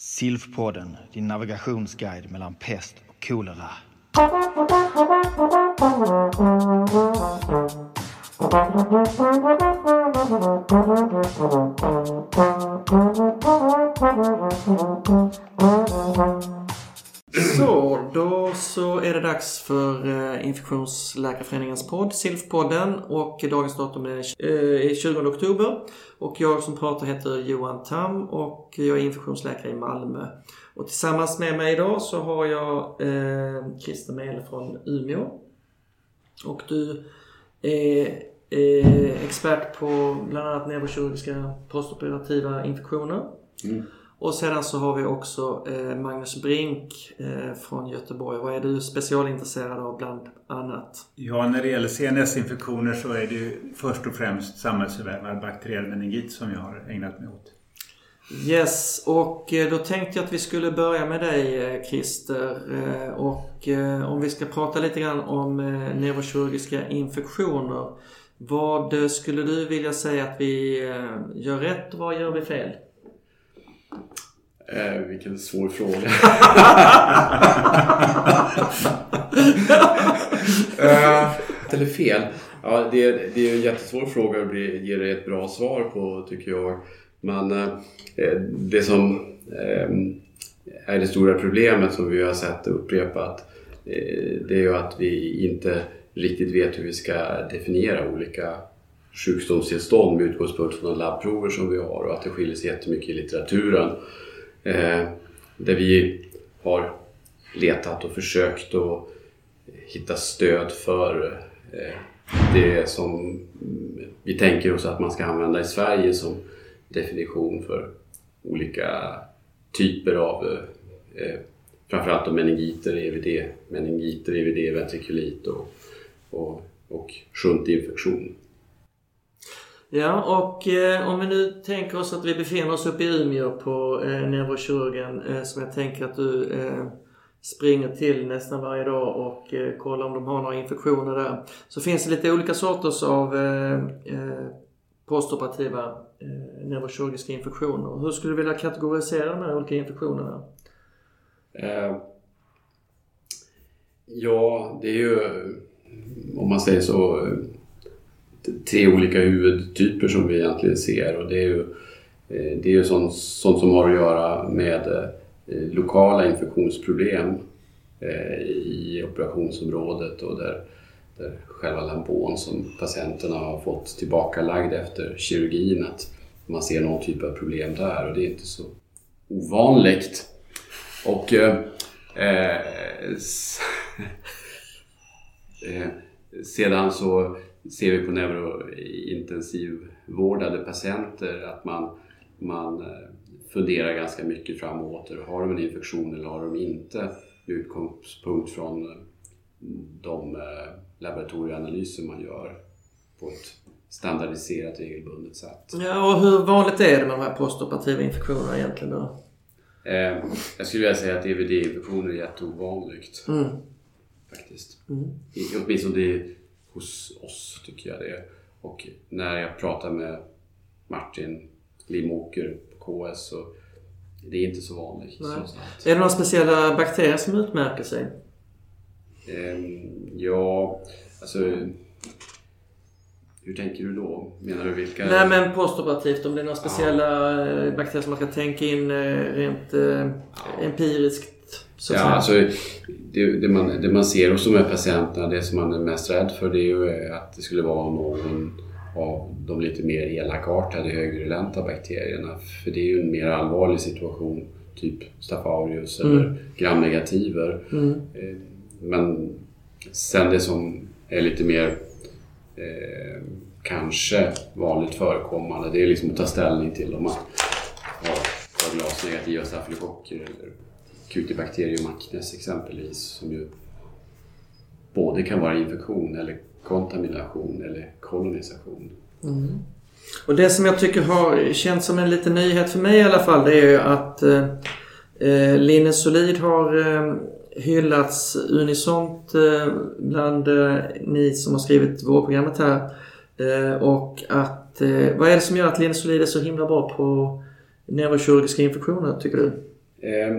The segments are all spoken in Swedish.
Silfpodden, din navigationsguide mellan pest och kolera. Så, då så är det dags för eh, Infektionsläkarföreningens podd, SILF-podden. Och dagens datum är eh, 20 oktober. Och jag som pratar heter Johan Tam och jag är infektionsläkare i Malmö. Och tillsammans med mig idag så har jag eh, Christer Mele från Umeå. Och du är eh, expert på bland annat neurokirurgiska postoperativa infektioner. Mm. Och sedan så har vi också eh, Magnus Brink eh, från Göteborg. Vad är du specialintresserad av bland annat? Ja, när det gäller CNS-infektioner så är det ju först och främst samhällsförvärvad bakteriell meningit som jag har ägnat mig åt. Yes, och eh, då tänkte jag att vi skulle börja med dig Christer. Och om vi ska prata lite grann om neurokirurgiska infektioner. Vad skulle du vilja säga att vi gör rätt och vad gör vi fel? Eh, vilken svår fråga. eh, rätt eller fel? Ja, det, är, det är en jättesvår fråga att ge dig ett bra svar på tycker jag. Men eh, eh det som eh, är det stora problemet som vi har sett upprepat eh, det är ju att vi inte riktigt vet hur vi ska definiera olika sjukdomstillstånd med utgångspunkt från de labbprover som vi har och att det skiljer sig jättemycket i litteraturen. Eh, där vi har letat och försökt att hitta stöd för eh, det som vi tänker oss att man ska använda i Sverige som definition för olika typer av eh, eh, framförallt då meningiter, EVD, meningiter, EVD, ventrikulit och, och, och sjuntinfektion. Ja, och eh, om vi nu tänker oss att vi befinner oss uppe i Umeå på eh, neurokirurgen eh, som jag tänker att du eh, springer till nästan varje dag och eh, kollar om de har några infektioner där. Så finns det lite olika sorters av eh, eh, postoperativa eh, neurokirurgiska infektioner. Hur skulle du vilja kategorisera de här olika infektionerna? Eh, ja, det är ju om man säger så tre olika huvudtyper som vi egentligen ser och det är ju, eh, det är ju sånt, sånt som har att göra med eh, lokala infektionsproblem eh, i operationsområdet och där, där själva lampon som patienterna har fått tillbakalagd efter kirurgin att man ser någon typ av problem där och det är inte så ovanligt. Och eh, eh, sedan så ser vi på neurointensivvårdade patienter att man, man eh, funderar ganska mycket fram och åter. Har de en infektion eller har de inte? Utgångspunkt från eh, de eh, laboratorieanalyser man gör på ett standardiserat regelbundet sätt. Ja, och hur vanligt är det med de här postoperativa infektionerna egentligen då? Eh, jag skulle vilja säga att DVD-infektioner är jätteovanligt Mm. faktiskt. Mm. I- Åtminstone det hos oss tycker jag det. Och när jag pratar med Martin Limåker på KS så det är inte så vanligt. Är det några speciella bakterier som utmärker sig? Ehm, ja, alltså hur tänker du då? Menar du vilka? Nej men postoperativt, om det är några speciella eh, bakterier som man ska tänka in eh, rent eh, empiriskt. Så Ja, alltså, det, det, man, det man ser hos de här patienterna, det som man är mest rädd för det är ju att det skulle vara någon av de lite mer elakartade högvirulenta bakterierna. För det är ju en mer allvarlig situation, typ Staphylococcus Mm. eller gramnegativer. Mm. Eh, Men sen det som är lite mer eh, kanske vanligt förekommande, det är liksom att ta ställning till om man har, har glasnegativa stafylokocker eller Cutibacterium acnes exempelvis som ju både kan vara infektion eller kontamination eller kolonisation. Mm. Och det som jag tycker har känts som en liten nyhet för mig i alla fall det är ju att eh, eh, Linnesolid har eh, hyllats unisont eh, bland eh, ni som har skrivit vårprogrammet här. Eh, och att, eh, vad är det som gör att Linnesolid är så himla bra på neurokirurgiska infektioner tycker du? Eh,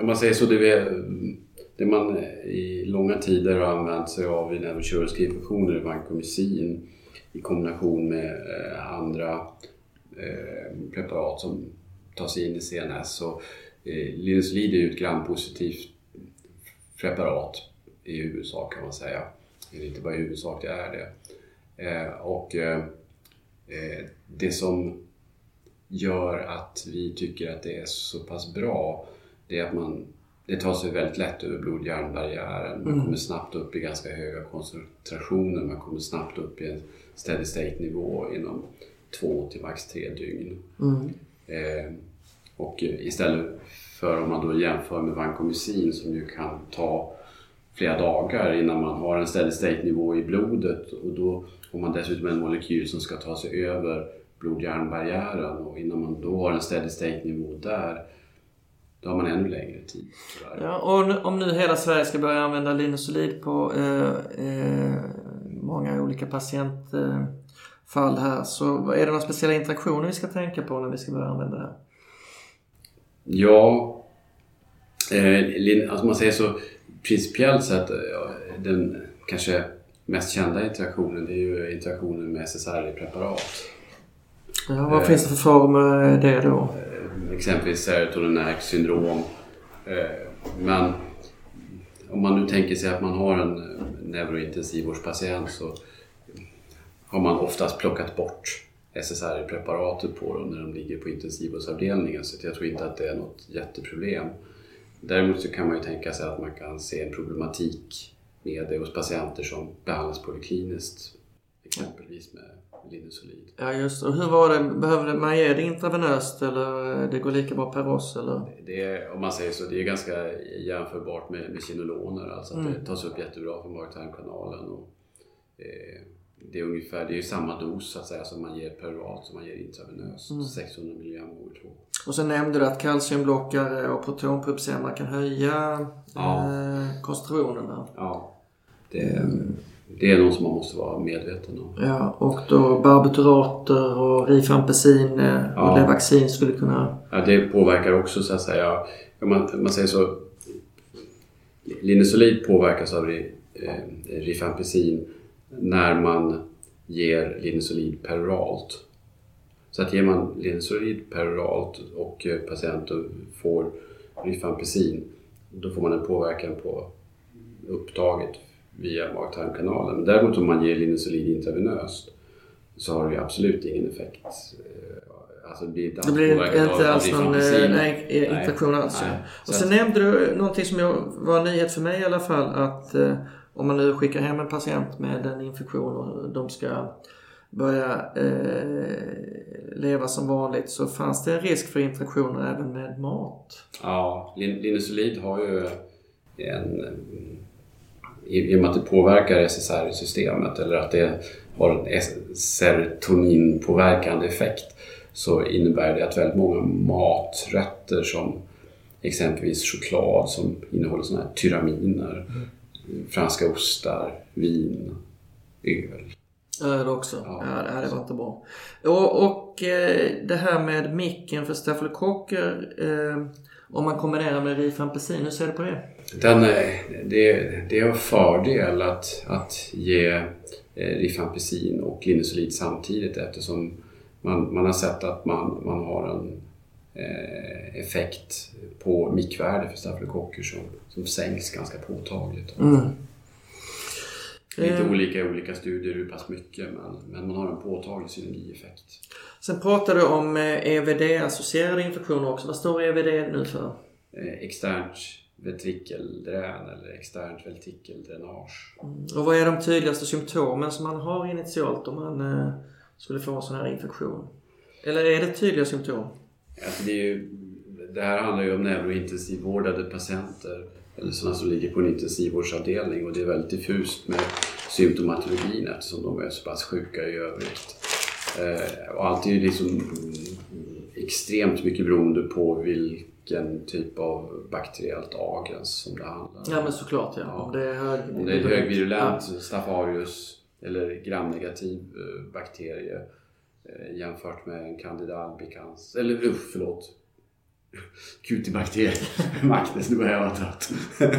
om man säger så, det, är, det man i långa tider har använt sig av i neurokirurgiska infektioner är vancomycin i kombination med eh, andra eh, preparat som tas in i CNS. Och, eh, Linezolid är ju ett grampositivt preparat i huvudsak kan man säga. Eller inte bara i huvudsak, det är det. Eh, och eh, eh, det som gör att vi tycker att det är så pass bra det är att man det tar sig väldigt lätt över blod-hjärnbarriären. Man Mm. kommer snabbt upp i ganska höga koncentrationer. Man kommer snabbt upp i en steady state nivå inom två till max tre dygn. Mm. Eh, och istället för om man då jämför med vancomycin som ju kan ta flera dagar innan man har en steady state nivå i blodet och då har man dessutom en molekyl som ska ta sig över blod-hjärnbarriären och innan man då har en steady state nivå där då har man ännu längre tid. Ja, och om nu hela Sverige ska börja använda linezolid på eh, eh, många olika patientfall här så är det några speciella interaktioner vi ska tänka på när vi ska börja använda det här? Ja, eh, alltså man säger så principiellt sett, eh, den kanske mest kända interaktionen det är ju interaktionen med SSRI-preparat. Ja, vad Eh. finns det för former det då? Exempelvis serotoninärkt syndrom. Eh, men om man nu tänker sig att man har en eh, neurointensivvårdspatient så har man oftast plockat bort SSRI-preparatet på dem när de ligger på intensivvårdsavdelningen så jag tror inte att det är något jätteproblem. Däremot så kan man ju tänka sig att man kan se en problematik med det hos patienter som behandlas polikliniskt, exempelvis med linezolid. Ja just och hur var det, behövde man ge det intravenöst eller det går lika bra per oss eller? Det är, om man säger så, det är ganska jämförbart med, med kinoloner. Alltså att det tas upp jättebra från mag-tarmkanalen. Och, eh, det är ungefär, det är samma dos så att säga som man ger peroralt som man ger intravenöst. 600 mg gånger 2. Och sen nämnde du att kalciumblockare och protonpumpshämmare kan höja Ja. eh, koncentrationen där. Ja, det, det är något som man måste vara medveten om. Ja, och då barbiturater och rifampicin eh, och Ja. Levaxin skulle kunna... Ja, det påverkar också så att säga, om man, om man säger så, linezolid påverkas av eh, rifampicin när man ger linezolid peroralt. Så att ger man linezolid peroralt och eh, patienten får rifampicin då får man en påverkan på upptaget via mag-tarmkanalen. Men däremot om man ger linezolid intravenöst så har det ju absolut ingen effekt. Eh, Alltså det blir inte Det blir inte alls någon eh, nej, eh, interaktion alls. Och Så sen nämnde du någonting som jag, var en nyhet för mig i alla fall att eh, om man nu skickar hem en patient med en infektion och de ska börja eh, leva som vanligt så fanns det en risk för interaktioner även med mat. Ja, lin- linezolid har ju en... I, I och med att det påverkar SSRI-systemet eller att det har en serotoninpåverkande effekt så innebär det att väldigt många maträtter som exempelvis choklad som innehåller sådana här tyraminer, franska ostar, vin, öl. Öl också. Ja. Ja, det, det var inte bra. Och, och eh, det här med micken för stafylokocker eh, om man kombinerar med rifampicin, hur ser du på det? Den, eh, det, det är en fördel att, att ge eh, rifampicin och linezolid samtidigt eftersom man, man har sett att man, man har en eh, effekt på mikvärde för stafylokocker som, som sänks ganska påtagligt. Mm. Lite Eh. olika i olika studier hur pass mycket men, men man har en påtaglig synergieffekt. Sen pratar du om EVD-associerade infektioner också. Vad står EVD nu för? Externt ventrikeldrän eller externt ventrikeldränage. Och vad är de tydligaste symptomen som man har initialt om man eh, skulle få en sån här infektion? Eller är det tydliga symptom? Alltså det, ju, det här handlar ju om neurointensivvårdade patienter eller sådana som ligger på en intensivvårdsavdelning och det är väldigt diffust med symptomatologin eftersom de är så pass sjuka i övrigt. Eh, och allt är ju liksom mm, extremt mycket beroende på vilken typ av bakteriellt agens som det handlar om. Ja men såklart ja. Ja. Om det är hög... Om det är en högvirulent staphylococcus eller gramnegativ eh, bakterie eh, jämfört med en candida albicans, eller uff, förlåt, Cutibakterium acnes, nu börjar jag vara trött.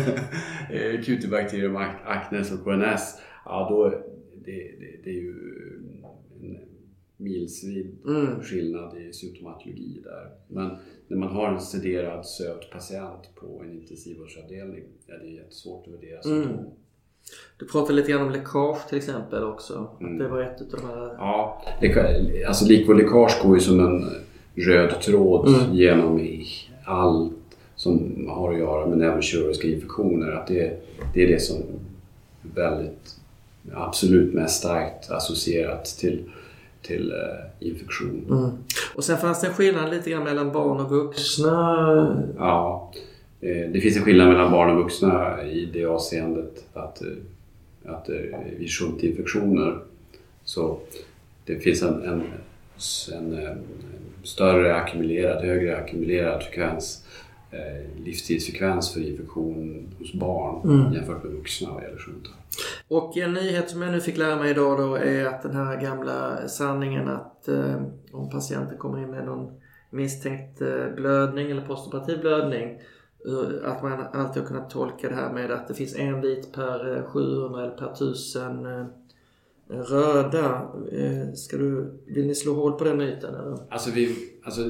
Eh, Cutibakterium acnes och KNS, ja då, det, det, det är ju milsvid Mm. skillnad i symptomatologi där. Men när man har en sederad söt patient på en intensivvårdsavdelning, ja, det är jättesvårt att värdera Mm. symptom. Du pratade lite grann om läckage till exempel också. Mm. Det var ett utav de här... Ja, alltså likvårdsläckage går ju som en röd tråd Mm. genom i allt som har att göra med neurokirurgiska infektioner. Att det, det är det som är väldigt absolut mest starkt associerat till, till eh, infektion. Mm. Och sen fanns det en skillnad lite grann mellan barn och vuxna. Ja, eh, det finns en skillnad mellan barn och vuxna i det avseendet att, eh, att vid shuntinfektioner så det finns en, en, en, eh, större ackumulerad, högre ackumulerad frekvens, livstidsfrekvens för infektion hos barn Mm. jämfört med vuxna vad gäller shuntar. Och en nyhet som jag nu fick lära mig idag då är att den här gamla sanningen att eh, om patienten kommer in med någon misstänkt eh, blödning eller postoperativ blödning eh, att man alltid har kunnat tolka det här med att det finns en vit per eh, 700 eller per 1000 eh, röda. Ska du, vill ni slå hål på den myten? Eller? Alltså, vi, alltså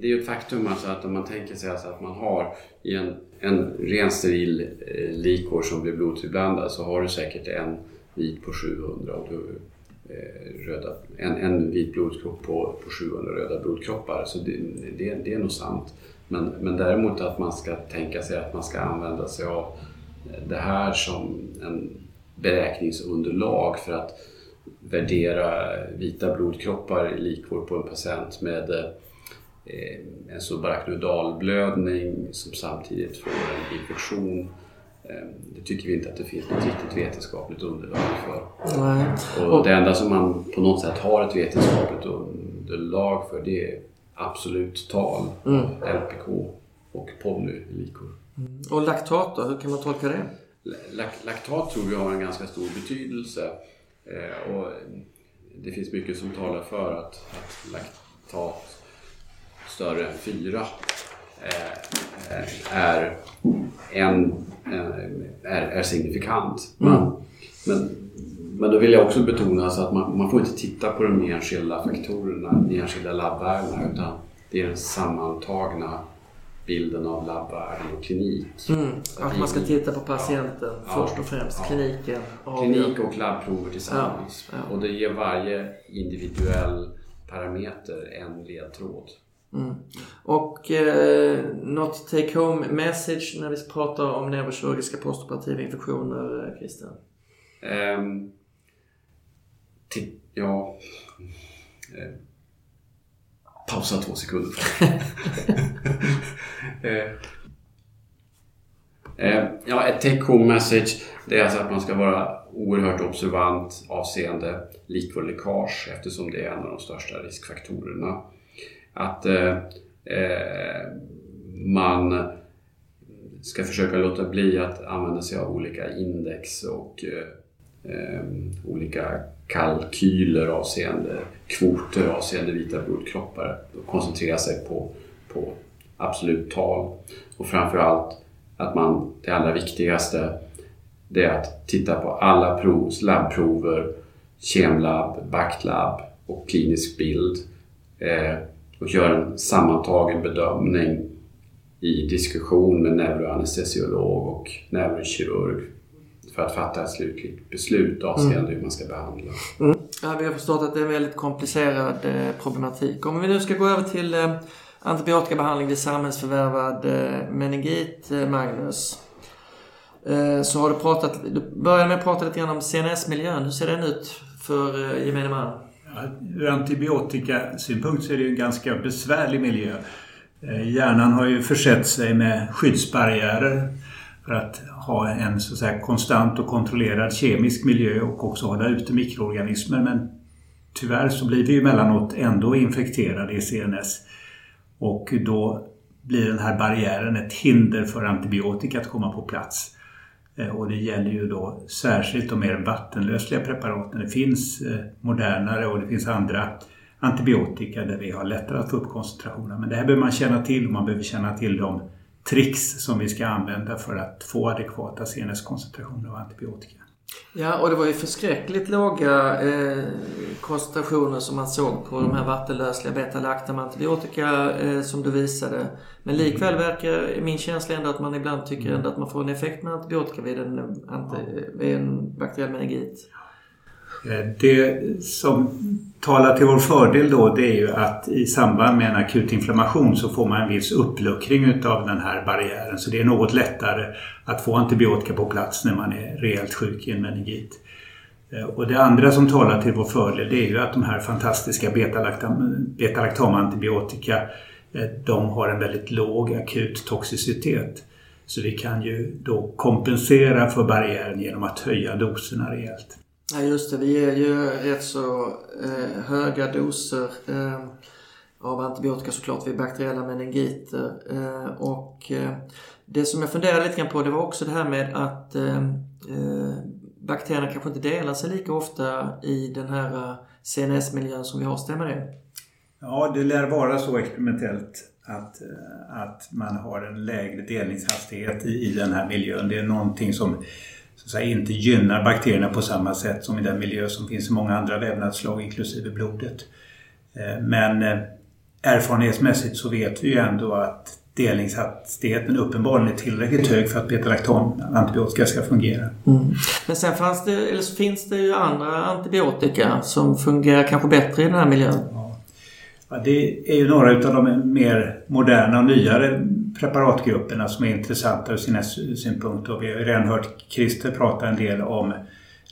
det är ju ett faktum alltså att om man tänker sig alltså att man har i en, en ren steril eh, likor som blir blodtillblandad så har du säkert en vit på 700 och du, eh, röda, en, en vit blodkropp på, på 700 röda blodkroppar. Så det, det, det är nog sant. Men, men däremot att man ska tänka sig att man ska använda sig av eh, det här som en beräkningsunderlag för att värdera vita blodkroppar i likvård på en patient med eh, en subarachnoidalblödning som samtidigt får en infektion. Eh, det tycker vi inte att det finns något riktigt vetenskapligt underlag för. Nej. Och det enda som man på något sätt har ett vetenskapligt underlag för det är absolut tal, Mm. LPK och polylikor. Och laktat då, hur kan man tolka det? Lak- Laktat tror vi har en ganska stor betydelse eh, och det finns mycket som talar för att, att laktat större än 4 eh, är, en, eh, är, är signifikant. Men, men, men då vill jag också betona att man, man får inte titta på de enskilda faktorerna, de enskilda labbvärdena utan det är den sammantagna bilden av labbvärden och klinik. Mm. Att man ska titta på patienten Ja. först och främst. Ja. Kliniken. Klinik och labbprover tillsammans. Ja. Och det ger varje individuell parameter en ledtråd. Mm. Och eh, något take home message när vi pratar om neurokirurgiska postoperativa infektioner, eh, Christian? Ehm, ti- ja... Eh, pausa två sekunder. eh, eh, ja, ett take home message det är alltså att man ska vara oerhört observant avseende likvårdsläckage eftersom det är en av de största riskfaktorerna. Att eh, eh, man ska försöka låta bli att använda sig av olika index och eh, eh, olika kalkyler avseende kvoter avseende vita blodkroppar och koncentrera sig på, på absolut tal. Och framförallt att man, det allra viktigaste, det är att titta på alla prov, labbprover, kemlabb, backlab och klinisk bild eh, och göra en sammantagen bedömning i diskussion med neuroanestesiolog och neurokirurg för att fatta ett slutligt beslut avseende hur man ska behandla. Ja, vi har förstått att det är en väldigt komplicerad eh, problematik. Om vi nu ska gå över till eh, antibiotikabehandling vid samhällsförvärvad eh, meningit, Magnus. Så har du pratat, du började med att prata lite grann om CNS-miljön. Hur ser den ut för gemene man? Ur antibiotikasynpunkt så är det ju en ganska besvärlig miljö. Eh, hjärnan har ju försett sig med skyddsbarriärer för att ha en så att säga, konstant och kontrollerad kemisk miljö och också hålla ute mikroorganismer. Men tyvärr så blir vi ju emellanåt ändå infekterade i CNS. Och då blir den här barriären ett hinder för antibiotika att komma på plats. Eh, och det gäller ju då särskilt de mer vattenlösliga preparaten. Det finns eh, modernare och det finns andra antibiotika där vi har lättare att få upp koncentrationerna. Men det här behöver man känna till och man behöver känna till de tricks som vi ska använda för att få adekvata CNS-koncentrationer av antibiotika. Ja, och det var ju förskräckligt låga eh, koncentrationer som man såg på de här vattenlösliga betalaktam antibiotika eh, som du visade. Men likväl verkar min känsla ändå att man ibland tycker ändå att man får en effekt med antibiotika vid en, anti, vid en bakteriell meningit. Eh, det som talar till vår fördel då det är ju att i samband med en akut inflammation så får man en viss uppluckring utav den här barriären. Så det är något lättare att få antibiotika på plats när man är rejält sjuk i en meningit. Eh, och det andra som talar till vår fördel det är ju att de här fantastiska betalaktamantibiotika eh, de har en väldigt låg akut toxicitet. Så vi kan ju då kompensera för barriären genom att höja doserna rejält. Ja just det, vi ger ju rätt så eh, höga doser eh, av antibiotika såklart vid bakteriella meningiter. Eh, och eh, det som jag funderade lite grann på det var också det här med att eh, eh, bakterierna kanske inte delar sig lika ofta i den här eh, CNS-miljön som vi har, stämmer det? Ja, det lär vara så experimentellt att, eh, att man har en lägre delningshastighet i, i den här miljön. Det är någonting som så att säga, inte gynnar bakterierna på samma sätt som i den miljö som finns i många andra vävnadsslag inklusive blodet. Eh, men eh, erfarenhetsmässigt så vet vi ju ändå att delningshastigheten uppenbarligen är tillräckligt hög för att betalaktam antibiotika ska fungera. Mm. Men sen fanns det, eller så finns det ju andra antibiotika som fungerar kanske bättre i den här miljön? Ja, det är ju några av de mer moderna och nyare preparatgrupperna som är intressanta ur sina synpunkter. Vi har ju redan hört Christer prata en del om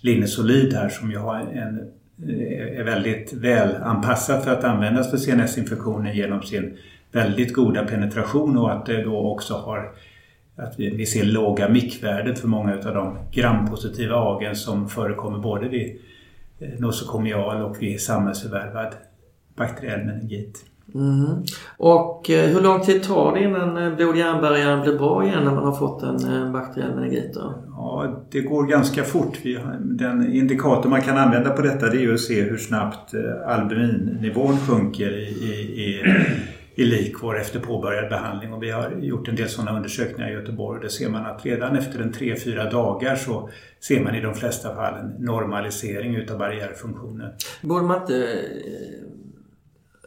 Linesolid här som ju har en, eh, är väldigt väl anpassat för att användas för CNS-infektioner genom sin väldigt goda penetration och att det då också har att vi, vi ser låga mikvärden för många av de grampositiva agen som förekommer både vid eh, nosokomial och vid samhällsförvärvad bakteriell meningit. Mm. Och eh, hur lång tid tar det innan eh, blod-hjärnbarriären blir bra igen när man har fått en eh, bakteriell meningit? Ja, det går ganska fort. Den indikator man kan använda på detta det är att se hur snabbt albumininnivån sjunker i, i, i, i likvår efter påbörjad behandling. Och vi har gjort en del sådana undersökningar i Göteborg. Där ser man att redan efter en 3-4 dagar så ser man i de flesta fall en normalisering utav barriärfunktionen. Borde man inte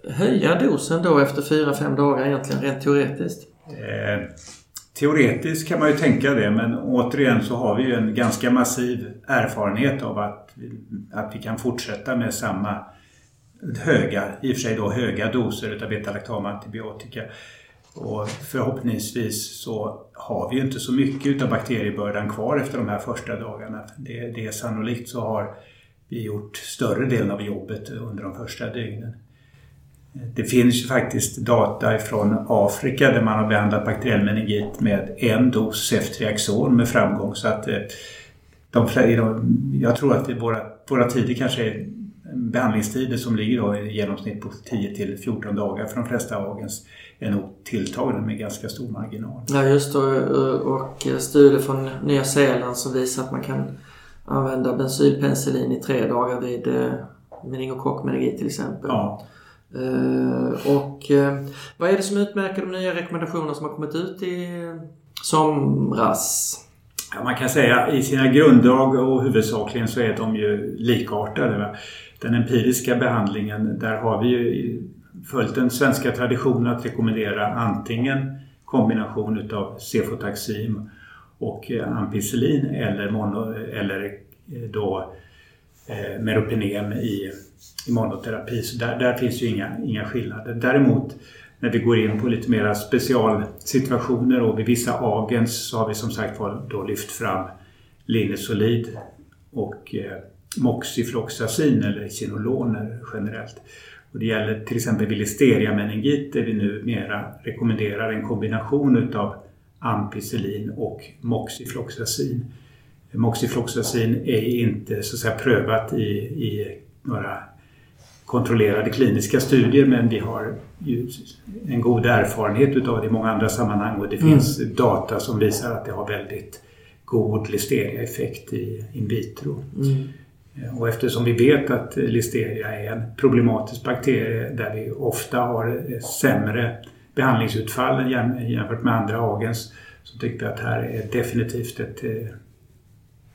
höja dosen då efter 4-5 dagar egentligen rent teoretiskt? Eh, teoretiskt kan man ju tänka det men återigen så har vi ju en ganska massiv erfarenhet av att, att vi kan fortsätta med samma höga, i och för sig då höga doser utav betalaktamantibiotika. Och förhoppningsvis så har vi ju inte så mycket utav bakteriebördan kvar efter de här första dagarna. Det, det är sannolikt så har vi gjort större delen av jobbet under de första dygnen. Det finns ju faktiskt data från Afrika där man har behandlat bakteriell meningit med en dos ceftriaxon med framgång. Så att eh, de, jag tror att våra, våra tider kanske är behandlingstider som ligger då i genomsnitt på 10 till 14 dagar för de flesta agens är nog tilltagna med ganska stor marginal. Ja just det och studier från Nya Zeeland som visar att man kan använda bensylpenicillin i tre dagar vid eh, meningokockmeningit till exempel. Ja. Eh, och eh, vad är det som utmärker de nya rekommendationerna som har kommit ut i somras? Ja, man kan säga i sina grunddrag och huvudsakligen så är de ju likartade. Den empiriska behandlingen, där har vi ju följt den svenska traditionen att rekommendera antingen kombination utav cefotaxim och eh, ampicillin eller, mono, eller då eh, meropenem i i monoterapi. Så där, där finns ju inga, inga skillnader. Däremot när vi går in på lite mera specialsituationer och vid vissa agens så har vi som sagt då lyft fram linnesolid och eh, Moxifloxacin eller Kinoloner generellt. Och det gäller till exempel vid listeriameningit där vi numera rekommenderar en kombination utav ampicillin och Moxifloxacin. Moxifloxacin är inte så att säga prövat i, i några kontrollerade kliniska studier men vi har ju en god erfarenhet utav det i många andra sammanhang och det mm. finns data som visar att det har väldigt god listeria-effekt i in vitro. Mm. Och eftersom vi vet att Listeria är en problematisk bakterie där vi ofta har sämre behandlingsutfall jämfört med andra agens så tyckte vi att här är definitivt ett,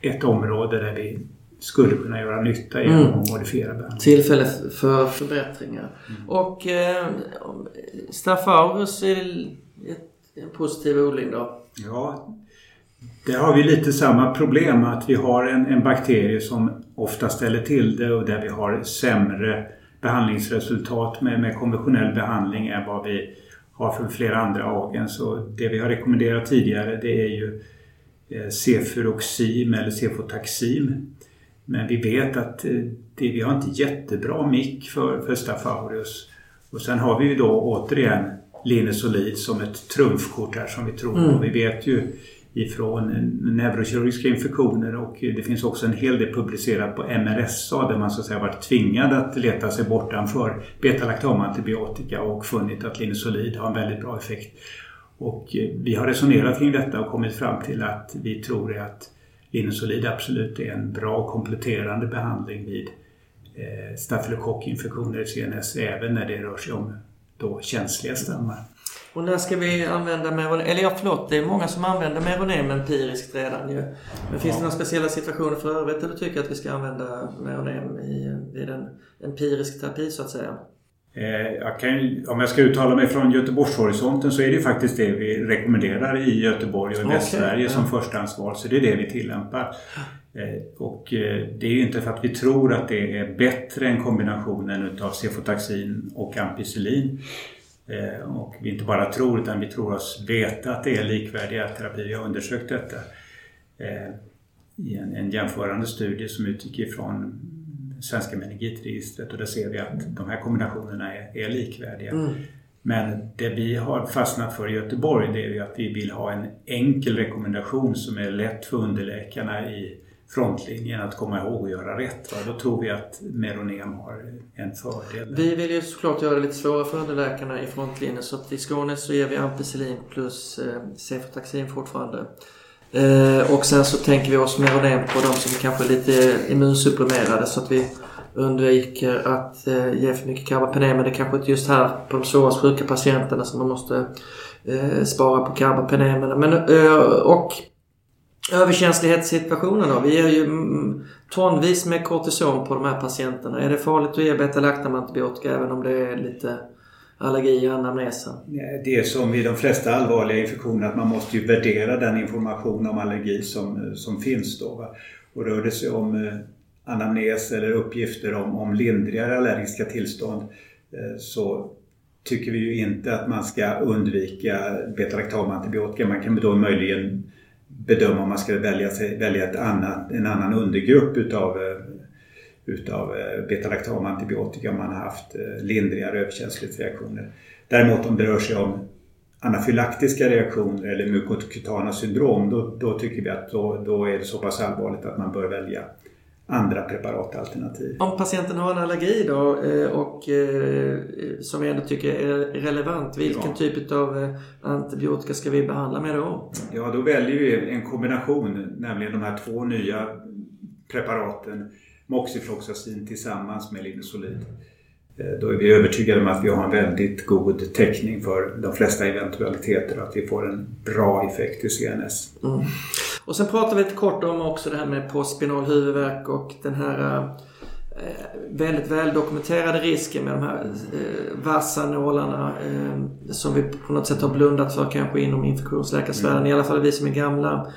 ett område där vi skulle kunna göra nytta genom mm. att modifiera behandlingen. Tillfälle för förbättringar. Mm. Och eh, Staphylococcus är en positiv odling då? Ja, där har vi lite samma problem att vi har en, en bakterie som ofta ställer till det och där vi har sämre behandlingsresultat med, med konventionell behandling än vad vi har för flera andra agens. Så det vi har rekommenderat tidigare det är ju eh, cefuroxim eller cefotaxim. Men vi vet att eh, det, vi har inte jättebra mick för, för Staphylococcus. Och sen har vi ju då återigen linezolid som ett trumfkort här som vi tror mm. på. Vi vet ju ifrån neurokirurgiska infektioner och det finns också en hel del publicerat på MRSA där man så att säga varit tvingad att leta sig bortanför betalaktamantibiotika och funnit att linezolid har en väldigt bra effekt. Och eh, vi har resonerat kring detta och kommit fram till att vi tror att linezolid absolut är en bra kompletterande behandling vid eh, stafylokockinfektioner i CNS även när det rör sig om då känsliga stammar. Och när ska vi använda Meronem? Eller ja, förlåt, det är många som använder Meronem empiriskt redan ju. Men finns ja. det några speciella situationer för övrigt där du tycker att vi ska använda Meronem i, vid en empirisk terapi så att säga? Eh, jag kan, om jag ska uttala mig från Göteborgshorisonten så är det faktiskt det vi rekommenderar i Göteborg och i okay. Västsverige som förstahandsval. Så det är det vi tillämpar. Eh, och eh, det är inte för att vi tror att det är bättre än kombinationen utav cefotaxin och ampicillin. Och vi inte bara tror utan vi tror oss veta att det är likvärdiga terapier. Vi har undersökt detta i en, en jämförande studie som utgick ifrån svenska meningitregistret och där ser vi att de här kombinationerna är, är likvärdiga. Mm. Men det vi har fastnat för i Göteborg det är ju att vi vill ha en enkel rekommendation som är lätt för underläkarna i frontlinjen att komma ihåg och göra rätt. Va? Då tror vi att Meronem har en fördel. Vi vill ju såklart göra det lite svårare för underläkarna i frontlinjen så att i Skåne så ger vi ampicillin plus eh, cefotaxin fortfarande. Eh, och sen så tänker vi oss mer och mer på de som kanske är lite immunsupprimerade så att vi undviker att eh, ge för mycket karbapenem. Men det är kanske inte just här på de svårast sjuka patienterna som man måste eh, spara på carbapenemen. Men, eh, och överkänslighetssituationen då. Vi ger ju mm, tonvis med kortison på de här patienterna. Är det farligt att ge beta antibiotika även om det är lite allergi och anamnesen? Det är som vid de flesta allvarliga infektioner att man måste ju värdera den information om allergi som, eh, som finns då. Va? Och rör det sig om eh, anamnes eller uppgifter om, om lindrigare allergiska tillstånd eh, så tycker vi ju inte att man ska undvika betalaktamantibiotika. Man kan då möjligen bedöma om man ska välja, välja ett annat, en annan undergrupp utav eh, utav eh, betalaktamantibiotika om man har haft eh, lindrigare överkänslighetsreaktioner. Däremot om det rör sig om anafylaktiska reaktioner eller mukokutana syndrom då, då tycker vi att då, då, är det så pass allvarligt att man bör välja andra preparatalternativ. Om patienten har en allergi då eh, och som vi ändå tycker är relevant, vilken ja. typ av antibiotika ska vi behandla med då? Ja, då väljer vi en kombination, nämligen de här två nya preparaten moxifloxacin tillsammans med linezolid. Eh, då är vi övertygade om att vi har en väldigt god täckning för de flesta eventualiteter och att vi får en bra effekt i CNS. Mm. Och sen pratar vi lite kort om också det här med postspinal huvudvärk och den här eh, väldigt väl dokumenterade risken med de här eh, vassa nålarna eh, som vi på något sätt har blundat för kanske inom infektionsläkarsfären. Mm. I alla fall vi som är gamla.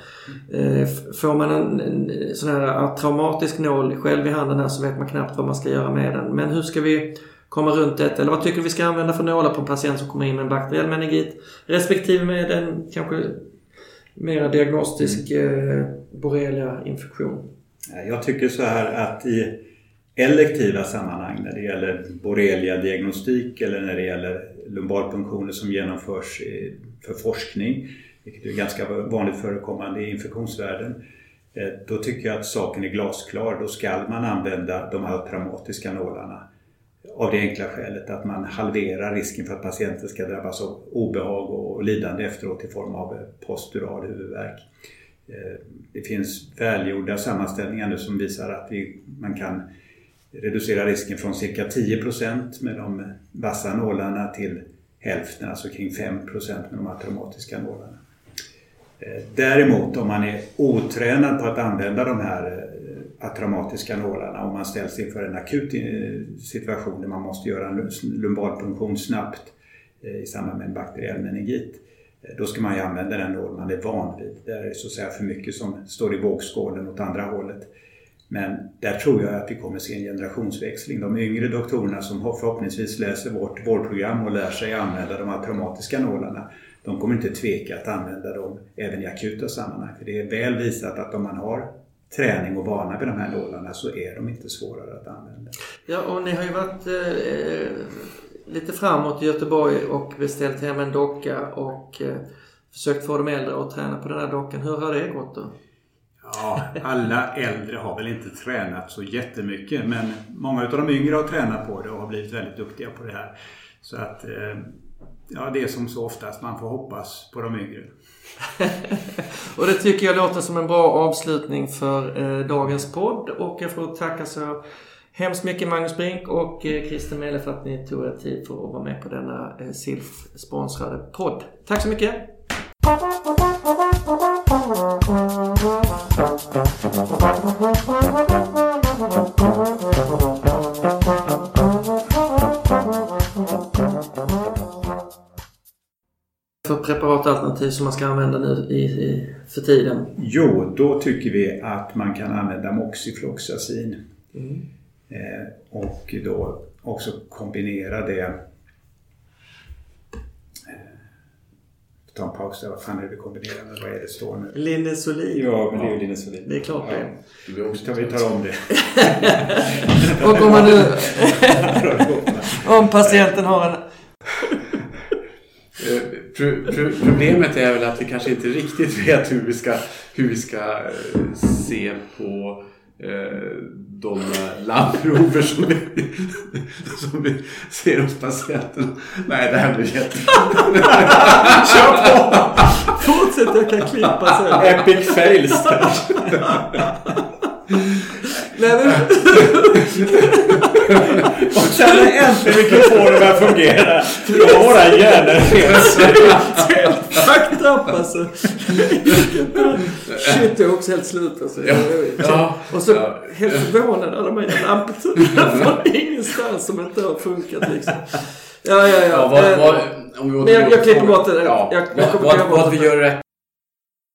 Eh, får man en, en sån här traumatisk nål själv i handen här så vet man knappt vad man ska göra med den. Men hur ska vi komma runt detta? Eller vad tycker du vi ska använda för nålar på en patient som kommer in med en bakteriell meningit? Respektive med en kanske mer diagnostisk mm. eh, borrelia-infektion. Jag tycker så här att i elektiva sammanhang när det gäller borrelia-diagnostik eller när det gäller lumbalpunktioner som genomförs för forskning, vilket är ganska vanligt förekommande i infektionsvärlden. Eh, då tycker jag att saken är glasklar. Då ska man använda de här traumatiska nålarna. Av det enkla skälet att man halverar risken för att patienten ska drabbas av obehag och lidande efteråt i form av eh, postural huvudvärk. Eh, det finns välgjorda sammanställningar nu som visar att vi, man kan reducera risken från cirka 10% med de vassa nålarna till hälften, alltså kring 5% med de atromatiska nålarna. Eh, däremot om man är otränad på att använda de här eh, atraumatiska nålarna om man ställs inför en akut eh, situation där man måste göra en lumbalpunktion snabbt i samband med en bakteriell meningit då ska man ju använda den nål man är van vid. Det är så att säga för mycket som står i vågskålen åt andra hållet. Men där tror jag att vi kommer se en generationsväxling. De yngre doktorerna som förhoppningsvis läser vårt vårdprogram och lär sig använda de här traumatiska nålarna, de kommer inte tveka att använda dem även i akuta sammanhang. För det är väl visat att om man har träning och vana vid de här nålarna så är de inte svårare att använda. Ja, och ni har ju varit eh, lite framåt i Göteborg och beställt hem en docka och eh, försökt få de äldre att träna på den här dockan. Hur har det gått då? Ja, alla äldre har väl inte tränat så jättemycket men många av de yngre har tränat på det och har blivit väldigt duktiga på det här. Så att eh, ja, det är som så oftast, man får hoppas på de yngre. och det tycker jag låter som en bra avslutning för eh, dagens podd och jag får tacka så hemskt mycket Magnus Brink och eh, Christer Melle för att ni tog er tid för att vara med på denna eh, SILF-sponsrade podd. Tack så mycket! Preparatalternativ som man ska använda nu i, i, för tiden? Jo, då tycker vi att man kan använda Moxifloxacin. Mm. Eh, och då också kombinera det eh, Ta en paus där. Vad fan är det vi kombinerar med? Vad är det står nu? Linnesolid. Ja, men det är ju linnesolid. Det är klart ja. det. Ska vi ta om det? och om man nu... om patienten har en... Eh, problemet är väl att vi kanske inte riktigt vet hur vi ska, hur vi ska eh, se på Eh, de labbprover som vi, som vi ser hos patienterna. Nej, det här blir jättebra. Kör på! Fortsätt, jag kan klippa sen. Epic fails. Nej, men... och sen när äntligen mikrofonen börjar fungera, då har våra hjärnor helt fucked up alltså. Shit, jag är också helt slut alltså. Ja. Ja. Och så ja. helt förvånad alla de här lamporna från ingenstans som inte har funkat liksom. Ja, ja, ja. ja vad, vad, om vi men jag, jag klipper bort det. Jag, jag, jag vad, vad, vad vi gör rätt